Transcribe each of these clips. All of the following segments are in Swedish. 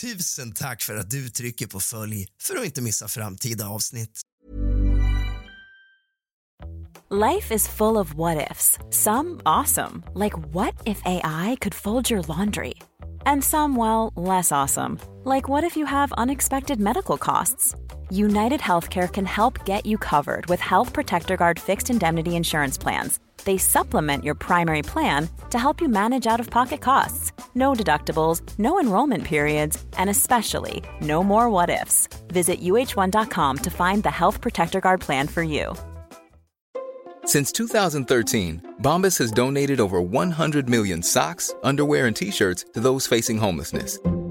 Tusen tack för att du trycker på följ för att inte missa framtida avsnitt. Life is full of what ifs. Some awesome, like what if AI could fold your laundry? And some, well, less awesome, like what if you have unexpected medical costs? United Healthcare can help get you covered with Health Protector Guard fixed indemnity insurance plans. They supplement your primary plan to help you manage out of pocket costs. No deductibles, no enrollment periods, and especially no more what ifs. Visit uh1.com to find the Health Protector Guard plan for you. Since 2013, Bombas has donated over 100 million socks, underwear, and t shirts to those facing homelessness.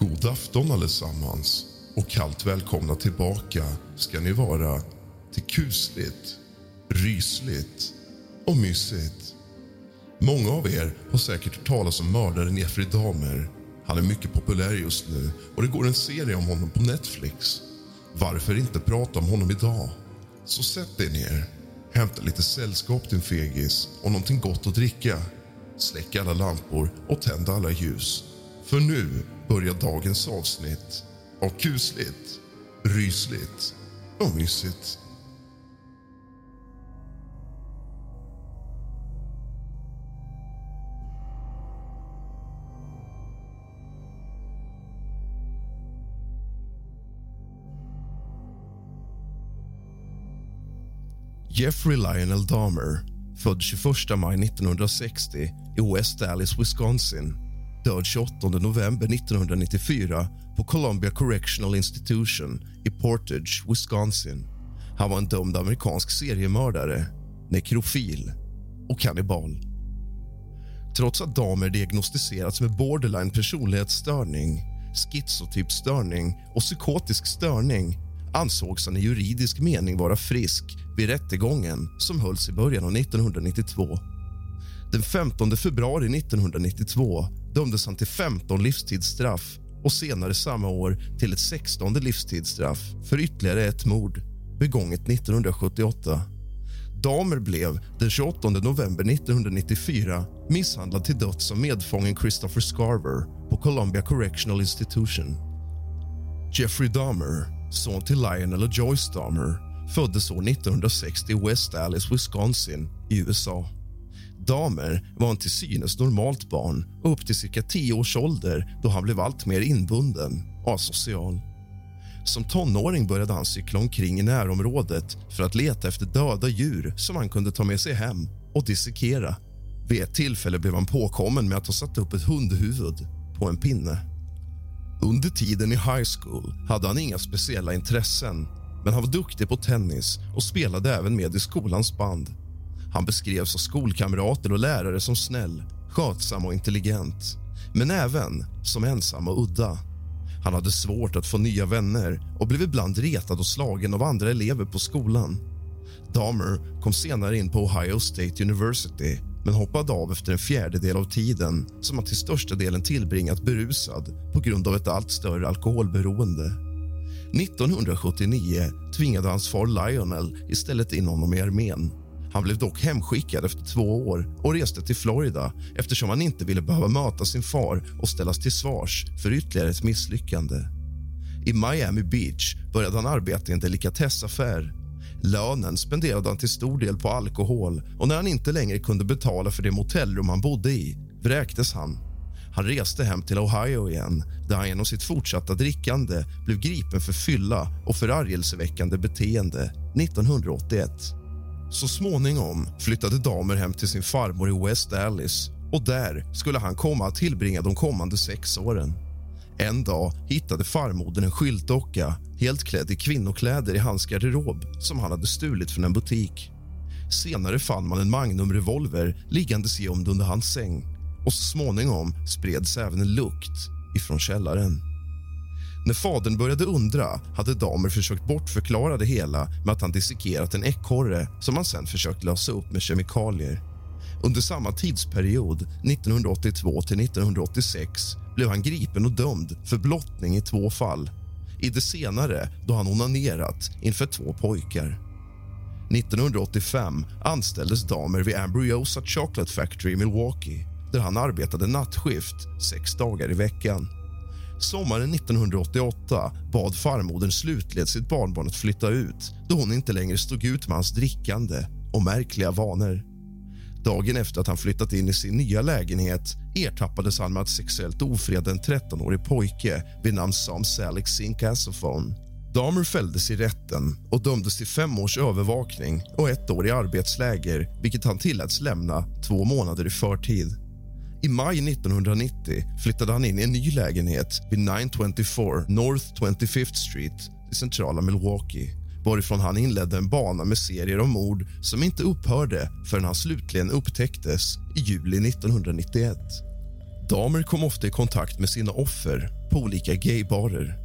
God afton allesammans och kallt välkomna tillbaka ska ni vara till kusligt, rysligt och mysigt. Många av er har säkert hört talas om mördaren Jeffrey Dahmer. Han är mycket populär just nu och det går en serie om honom på Netflix. Varför inte prata om honom idag? Så sätt dig ner, hämta lite sällskap din fegis och någonting gott att dricka. Släck alla lampor och tänd alla ljus. För nu börjar dagens avsnitt av kusligt, rysligt och mysigt. Jeffrey Lionel Dahmer, född 21 maj 1960 i West Allis, Wisconsin död 28 november 1994 på Columbia Correctional Institution i Portage, Wisconsin. Han var en dömd amerikansk seriemördare, nekrofil och kannibal. Trots att Dahmer diagnostiserats med borderline personlighetsstörning schizotyp störning och psykotisk störning ansågs han i juridisk mening vara frisk vid rättegången som hölls i början av 1992. Den 15 februari 1992 dömdes han till 15 livstidsstraff och senare samma år till ett 16 livstidsstraff för ytterligare ett mord begånget 1978. Dahmer blev den 28 november 1994 misshandlad till döds av medfången Christopher Scarver på Columbia Correctional Institution. Jeffrey Dahmer, son till Lionel och Joyce Dahmer föddes år 1960 i West Allis, Wisconsin i USA. Damer var en till synes normalt barn upp till cirka tio års ålder då han blev allt mer inbunden och asocial. Som tonåring började han cykla omkring i närområdet för att leta efter döda djur som han kunde ta med sig hem och dissekera. Vid ett tillfälle blev han påkommen med att ha satt upp ett hundhuvud på en pinne. Under tiden i high school hade han inga speciella intressen men han var duktig på tennis och spelade även med i skolans band. Han beskrevs av skolkamrater och lärare som snäll, skötsam och intelligent men även som ensam och udda. Han hade svårt att få nya vänner och blev ibland retad och slagen av andra elever på skolan. Dahmer kom senare in på Ohio State University men hoppade av efter en fjärdedel av tiden som han till största delen tillbringat berusad på grund av ett allt större alkoholberoende. 1979 tvingade hans far Lionel istället in honom i armén. Han blev dock hemskickad efter två år och reste till Florida eftersom han inte ville behöva möta sin far och ställas till svars för ytterligare ett misslyckande. I Miami Beach började han arbeta i en delikatessaffär. Lönen spenderade han till stor del på alkohol och när han inte längre kunde betala för det motellrum han bodde i vräktes han. Han reste hem till Ohio igen där han genom sitt fortsatta drickande blev gripen för fylla och förargelseväckande beteende 1981. Så småningom flyttade Damer hem till sin farmor i West Alice och där skulle han komma att tillbringa de kommande sex åren. En dag hittade farmodern en skyltdocka helt klädd i kvinnokläder i hans garderob som han hade stulit från en butik. Senare fann man en Magnum-revolver liggandes gömd under hans säng och så småningom spreds även en lukt ifrån källaren. När fadern började undra hade Damer försökt bortförklara det hela med att han dissekerat en ekorre som han sen försökt lösa upp med kemikalier. Under samma tidsperiod, 1982 till 1986 blev han gripen och dömd för blottning i två fall. I det senare då han onanerat inför två pojkar. 1985 anställdes Damer vid Ambriosa Chocolate Factory i Milwaukee där han arbetade nattskift sex dagar i veckan. Sommaren 1988 bad farmodern slutligen sitt barnbarn att flytta ut då hon inte längre stod ut med hans drickande och märkliga vanor. Dagen efter att han flyttat in i sin nya lägenhet ertappades han med att sexuellt ofreda en 13-årig pojke vid namn Sam Salik Sinkasophone. Dahmer fälldes i rätten och dömdes till fem års övervakning och ett år i arbetsläger vilket han tilläts lämna två månader i förtid. I maj 1990 flyttade han in i en ny lägenhet vid 924 North 25th Street i centrala Milwaukee varifrån han inledde en bana med serier av mord som inte upphörde förrän han slutligen upptäcktes i juli 1991. Damer kom ofta i kontakt med sina offer på olika gaybarer.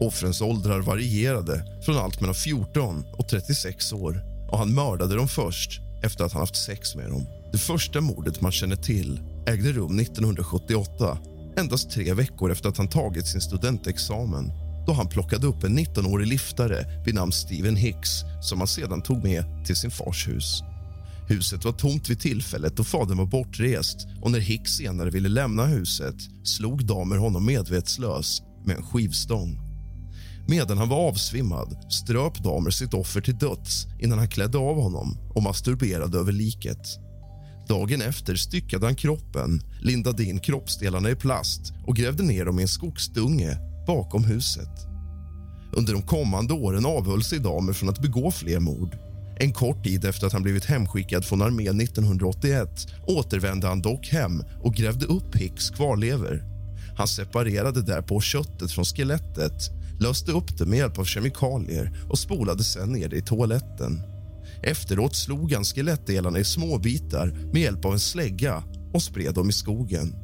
Offrens åldrar varierade från allt mellan 14 och 36 år och han mördade dem först efter att han haft sex med dem. Det första mordet man känner till ägde rum 1978 endast tre veckor efter att han tagit sin studentexamen då han plockade upp en 19-årig liftare vid namn Steven Hicks som han sedan tog med till sin fars hus. Huset var tomt vid tillfället då fadern var bortrest och när Hicks senare ville lämna huset slog Damer honom medvetslös med en skivstång. Medan han var avsvimmad ströp Damer sitt offer till döds innan han klädde av honom och masturberade över liket. Dagen efter styckade han kroppen, lindade in kroppsdelarna i plast och grävde ner dem i en skogsdunge bakom huset. Under de kommande åren avhöll sig Damer från att begå fler mord. En kort tid efter att han blivit hemskickad från armén 1981 återvände han dock hem och grävde upp Hicks kvarlever. Han separerade därpå köttet från skelettet löste upp det med hjälp av kemikalier och spolade sen ner det i toaletten. Efteråt slog han skelettdelarna i små bitar med hjälp av en slägga och spred dem i skogen.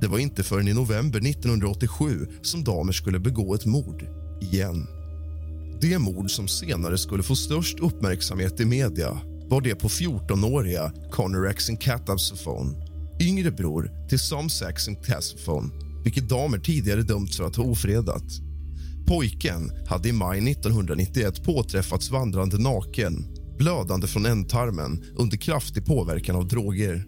Det var inte förrän i november 1987 som Damer skulle begå ett mord igen. Det mord som senare skulle få störst uppmärksamhet i media var det på 14-åriga Connor Axin Catapsophone, yngre bror till Sam Saxon Catapsophone vilket Damer tidigare dömts för att ha ofredat. Pojken hade i maj 1991 påträffats vandrande naken blödande från ändtarmen under kraftig påverkan av droger.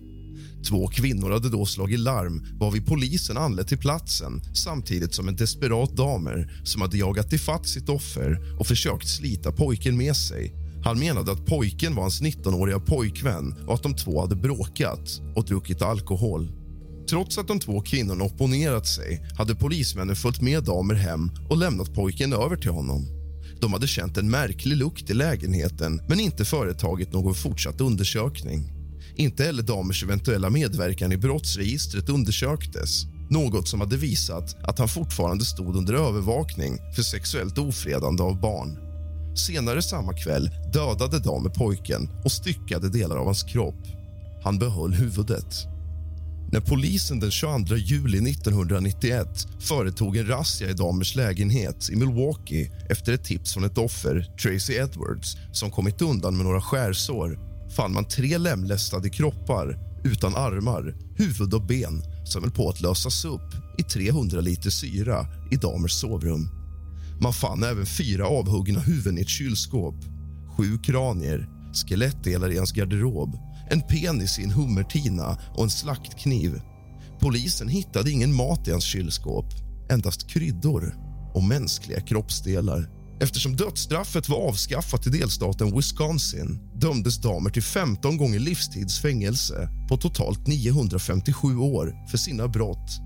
Två kvinnor hade då slagit larm varvid polisen anlände till platsen samtidigt som en desperat damer som hade jagat ifatt sitt offer och försökt slita pojken med sig. Han menade att pojken var hans 19-åriga pojkvän och att de två hade bråkat och druckit alkohol. Trots att de två kvinnorna opponerat sig hade polismännen följt med damer hem och lämnat pojken över till honom. De hade känt en märklig lukt i lägenheten men inte företagit någon fortsatt undersökning. Inte heller damers eventuella medverkan i brottsregistret undersöktes något som hade visat att han fortfarande stod under övervakning för sexuellt ofredande av barn. Senare samma kväll dödade damer pojken och styckade delar av hans kropp. Han behöll huvudet. När polisen den 22 juli 1991 företog en razzia i Damers lägenhet i Milwaukee efter ett tips från ett offer, Tracy Edwards som kommit undan med några skärsår fann man tre lemlästade kroppar utan armar, huvud och ben som höll på att lösas upp i 300 liter syra i Damers sovrum. Man fann även fyra avhuggna huvuden i ett kylskåp, sju kranier, skelettdelar i hans garderob en penis i en hummertina och en slaktkniv. Polisen hittade ingen mat i hans kylskåp, endast kryddor och mänskliga kroppsdelar. Eftersom dödsstraffet var avskaffat i delstaten Wisconsin dömdes Dahmer till 15 gånger livstidsfängelse på totalt 957 år för sina brott.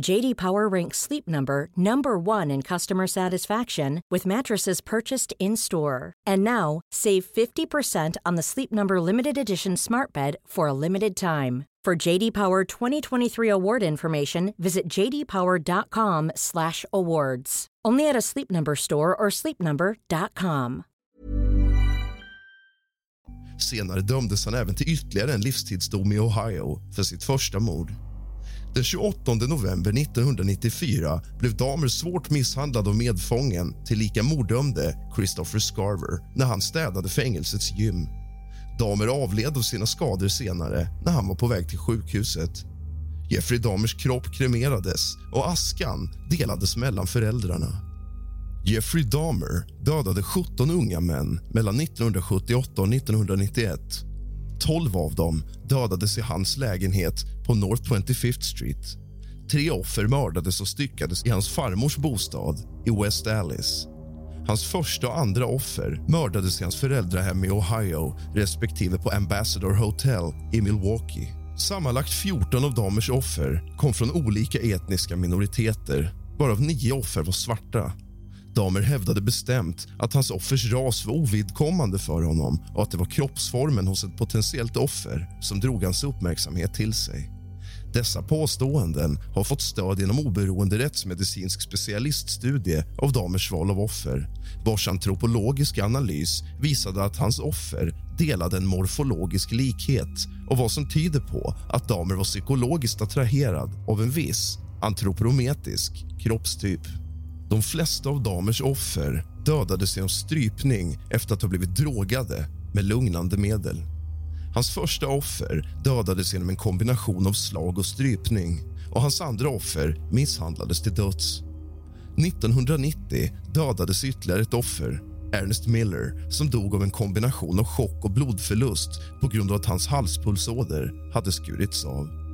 JD Power ranks Sleep Number number 1 in customer satisfaction with mattresses purchased in-store. And now, save 50% on the Sleep Number limited edition Smart Bed for a limited time. For JD Power 2023 award information, visit jdpower.com/awards. Only at a Sleep Number store or sleepnumber.com. Senare dömdes han även till ytterligare en livstidsdom i Ohio för sitt första mord. Den 28 november 1994 blev Dahmer svårt misshandlad av medfången tillika morddömde Christopher Scarver när han städade fängelsets gym. Dahmer avled av sina skador senare när han var på väg till sjukhuset. Jeffrey Dahmers kropp kremerades och askan delades mellan föräldrarna. Jeffrey Dahmer dödade 17 unga män mellan 1978 och 1991 12 av dem dödades i hans lägenhet på North 25th Street. Tre offer mördades och styckades i hans farmors bostad i West Alice. Hans första och andra offer mördades i hans föräldrahem i Ohio respektive på Ambassador Hotel i Milwaukee. Sammanlagt 14 av Dahmers offer kom från olika etniska minoriteter varav nio offer var svarta. Damer hävdade bestämt att hans offers ras var ovidkommande för honom och att det var kroppsformen hos ett potentiellt offer som drog hans uppmärksamhet till sig. Dessa påståenden har fått stöd genom oberoende rättsmedicinsk specialiststudie av damers val av offer vars antropologiska analys visade att hans offer delade en morfologisk likhet och vad som tyder på att damer var psykologiskt attraherad av en viss antropometrisk kroppstyp. De flesta av damers offer dödades genom strypning efter att ha blivit drogade med lugnande medel. Hans första offer dödades genom en kombination av slag och strypning och hans andra offer misshandlades till döds. 1990 dödades ytterligare ett offer, Ernest Miller som dog av en kombination av chock och blodförlust på grund av att hans halspulsåder hade skurits av.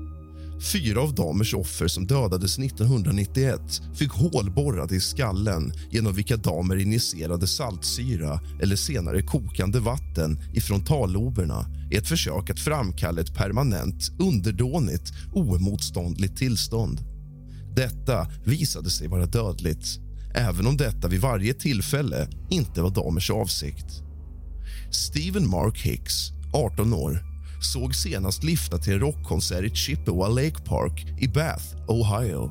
Fyra av Dahmers offer som dödades 1991 fick hål borrade i skallen genom vilka Dahmer injicerade saltsyra eller senare kokande vatten i frontalloberna i ett försök att framkalla ett permanent, underdånigt, oemotståndligt tillstånd. Detta visade sig vara dödligt även om detta vid varje tillfälle inte var Dahmers avsikt. Stephen Mark Hicks, 18 år såg senast lyfta till en rockkonsert i Chippewa Lake Park i Bath, Ohio.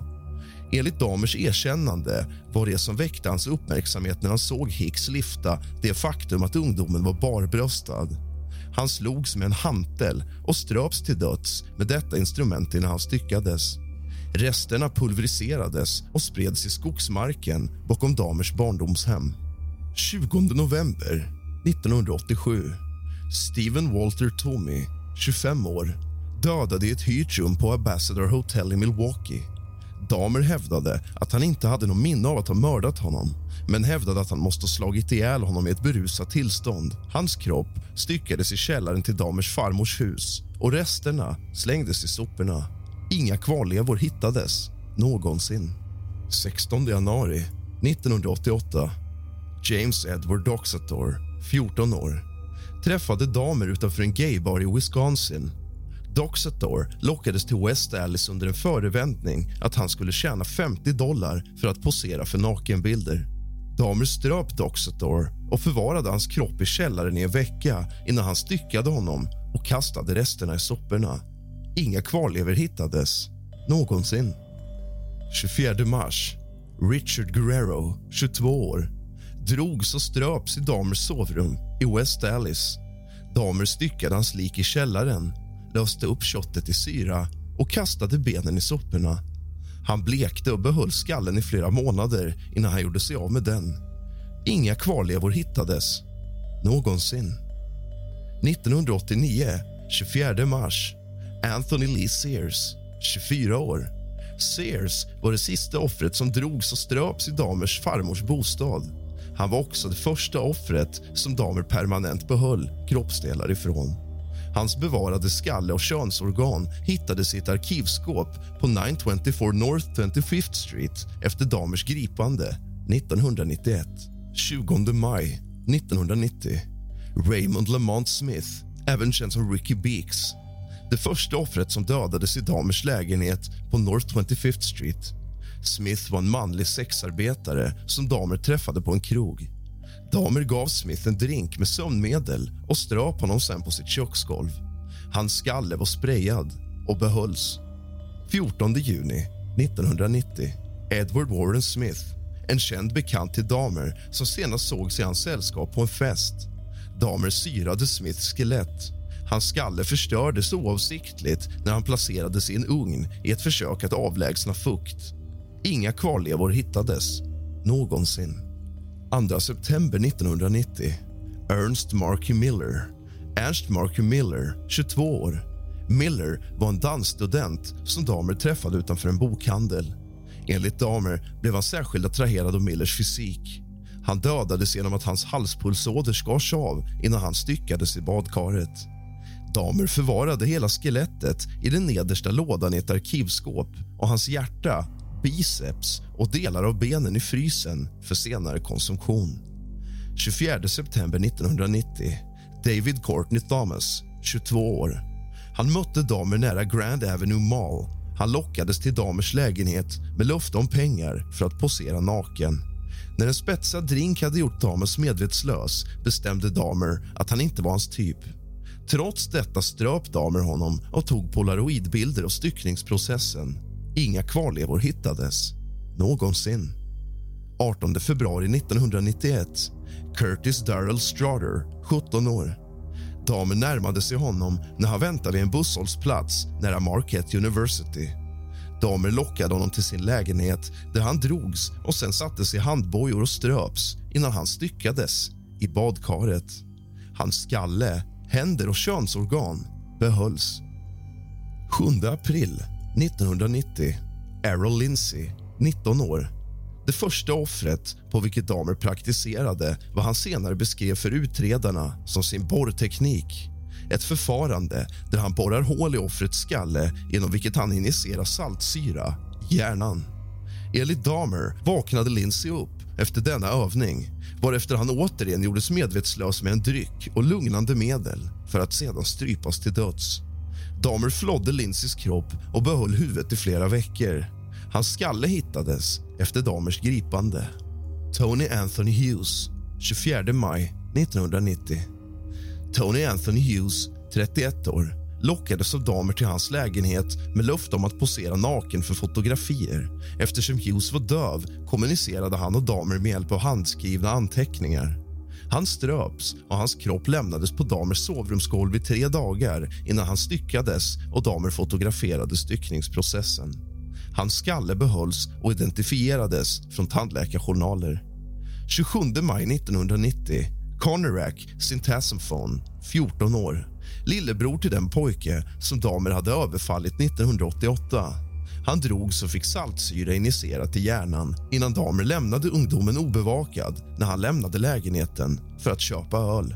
Enligt Damers erkännande var det som väckte hans uppmärksamhet när han såg Hicks lyfta det faktum att ungdomen var barbröstad. Han slogs med en hantel och ströps till döds med detta instrument innan han styckades. Resterna pulveriserades och spreds i skogsmarken bakom Damers barndomshem. 20 november 1987. Stephen Walter Tommy, 25 år dödade i ett hyrt rum på Ambassador Hotel i Milwaukee. Damer hävdade att han inte hade någon minne av att ha mördat honom men hävdade att han måste ha slagit ihjäl honom i ett berusat tillstånd. Hans kropp styckades i källaren till Damers farmors hus och resterna slängdes i soporna. Inga kvarlevor hittades någonsin. 16 januari 1988. James Edward Doxator, 14 år träffade damer utanför en gaybar i Wisconsin. Doxator lockades till West Alice under en förevändning att han skulle tjäna 50 dollar för att posera för nakenbilder. Damer ströp Doxator och förvarade hans kropp i källaren i en vecka innan han styckade honom och kastade resterna i soporna. Inga kvarlevor hittades någonsin. 24 mars. Richard Guerrero, 22 år drogs och ströps i Damers sovrum i West Dallas. Damer styckade hans lik i källaren, löste upp köttet i syra och kastade benen i soporna. Han blekte och behöll skallen i flera månader innan han gjorde sig av med den. Inga kvarlevor hittades någonsin. 1989, 24 mars. Anthony Lee Sears, 24 år. Sears var det sista offret som drogs och ströps i Damers farmors bostad. Han var också det första offret som Damer permanent behöll kroppsdelar ifrån. Hans bevarade skalle och könsorgan hittades i ett arkivskåp på 924 North 25th Street efter Damers gripande 1991. 20 maj 1990. Raymond Lamont Smith, även känd som Ricky Beaks Det första offret som dödades i Damers lägenhet på North 25th Street. Smith var en manlig sexarbetare som Damer träffade på en krog. Damer gav Smith en drink med sömnmedel och ströp honom sen på sitt köksgolv. Hans skalle var sprayad och behölls. 14 juni 1990. Edward Warren Smith, en känd bekant till Damer som senast sågs i hans sällskap på en fest. Damer syrade Smiths skelett. Hans skalle förstördes oavsiktligt när han placerades i en ugn i ett försök att avlägsna fukt. Inga kvarlevor hittades någonsin. 2 september 1990. Ernst Marky Miller. Ernst Marky Miller, 22 år. Miller var en dansstudent som Damer träffade utanför en bokhandel. Enligt Damer blev han särskilt attraherad av Millers fysik. Han dödades genom att hans halspulsåder skars av innan han styckades i badkaret. Damer förvarade hela skelettet i den nedersta lådan i ett arkivskåp och hans hjärta biceps och delar av benen i frysen för senare konsumtion. 24 september 1990. David Courtney Thomas, 22 år. Han mötte damer nära Grand Avenue Mall. Han lockades till damers lägenhet med löfte om pengar för att posera naken. När en spetsad drink hade gjort Damers medvetslös bestämde Damer att han inte var hans typ. Trots detta ströp Damer honom och tog polaroidbilder av styckningsprocessen. Inga kvarlevor hittades någonsin. 18 februari 1991. Curtis Darrell Strader, 17 år. Damen närmade sig honom när han väntade vid en busshållplats nära Marquette University. Damer lockade honom till sin lägenhet där han drogs och sen sattes i handbojor och ströps innan han styckades i badkaret. Hans skalle, händer och könsorgan behölls. 7 april 1990. Errol Lindsay, 19 år. Det första offret på vilket Damer praktiserade vad han senare beskrev för utredarna som sin borrteknik. Ett förfarande där han borrar hål i offrets skalle genom vilket han injicerar saltsyra i hjärnan. Enligt Dahmer vaknade Lindsay upp efter denna övning varefter han återigen gjordes medvetslös med en dryck och lugnande medel för att sedan strypas till döds. Damer flådde Lindsays kropp och behöll huvudet i flera veckor. Hans skalle hittades efter Damers gripande. Tony Anthony Hughes, 24 maj 1990. Tony Anthony Hughes, 31 år lockades av damer till hans lägenhet med löfte om att posera naken för fotografier. Eftersom Hughes var döv kommunicerade han och damer med hjälp av handskrivna anteckningar. Han ströps och hans kropp lämnades på Damers sovrumsgolv i tre dagar innan han styckades och Damer fotograferade styckningsprocessen. Hans skalle behölls och identifierades från tandläkarjournaler. 27 maj 1990 Conorak Syntasmphone, 14 år lillebror till den pojke som Damer hade överfallit 1988. Han drogs och fick saltsyra injicerat i hjärnan innan Damer lämnade ungdomen obevakad när han lämnade lägenheten för att köpa öl.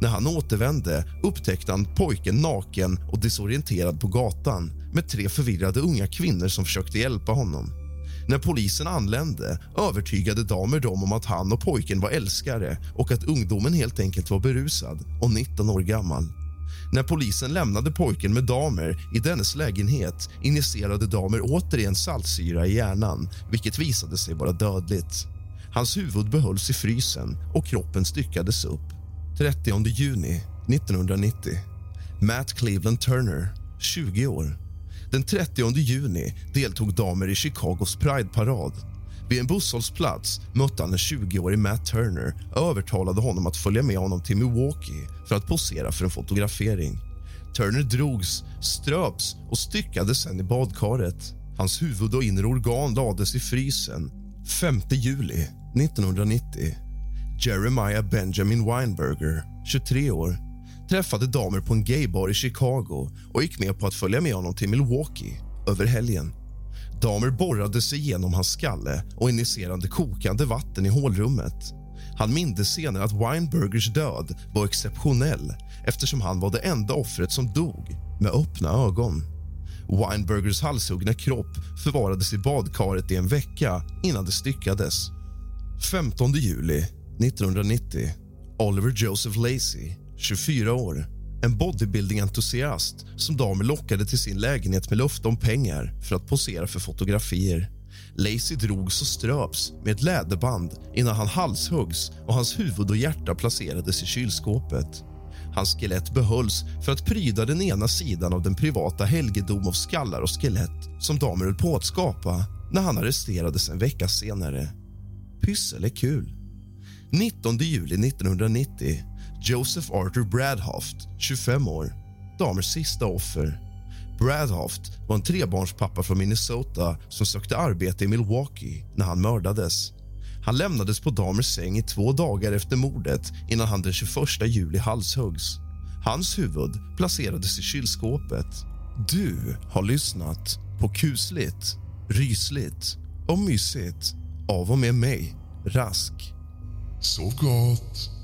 När han återvände upptäckte han pojken naken och desorienterad på gatan med tre förvirrade unga kvinnor som försökte hjälpa honom. När polisen anlände övertygade Damer dem om att han och pojken var älskare och att ungdomen helt enkelt var berusad och 19 år gammal. När polisen lämnade pojken med Damer i dennes lägenhet injicerade Damer återigen saltsyra i hjärnan vilket visade sig vara dödligt. Hans huvud behölls i frysen och kroppen styckades upp. 30 juni 1990. Matt Cleveland Turner, 20 år. Den 30 juni deltog Damer i Chicagos Pride-parad. Vid en busshållplats mötte han en 20-årig Matt Turner och övertalade honom att följa med honom till Milwaukee för att posera för en fotografering. Turner drogs, ströps och styckades sen i badkaret. Hans huvud och inre organ lades i frysen. 5 juli 1990. Jeremiah Benjamin Weinberger, 23 år träffade damer på en gaybar i Chicago och gick med på att följa med honom till Milwaukee över helgen. Damer borrade sig genom hans skalle och injicerade kokande vatten i hålrummet. Han mindes senare att Weinbergers död var exceptionell eftersom han var det enda offret som dog med öppna ögon. Weinbergers halshuggna kropp förvarades i badkaret i en vecka innan det styckades. 15 juli 1990. Oliver Joseph Lacey, 24 år en bodybuilding-entusiast som damer lockade till sin lägenhet med löfte om pengar för att posera för fotografier. Lacey drogs och ströps med ett läderband innan han halshuggs och hans huvud och hjärta placerades i kylskåpet. Hans skelett behölls för att pryda den ena sidan av den privata helgedom av skallar och skelett som damer höll på att skapa när han arresterades en vecka senare. Pyssel är kul. 19 juli 1990 Joseph Arthur Bradhoft, 25 år, damers sista offer. Bradhoft var en trebarnspappa från Minnesota som sökte arbete i Milwaukee när han mördades. Han lämnades på damers säng i två dagar efter mordet innan han den 21 juli halshuggs. Hans huvud placerades i kylskåpet. Du har lyssnat på kusligt, rysligt och mysigt av och med mig, Rask. Sov gott.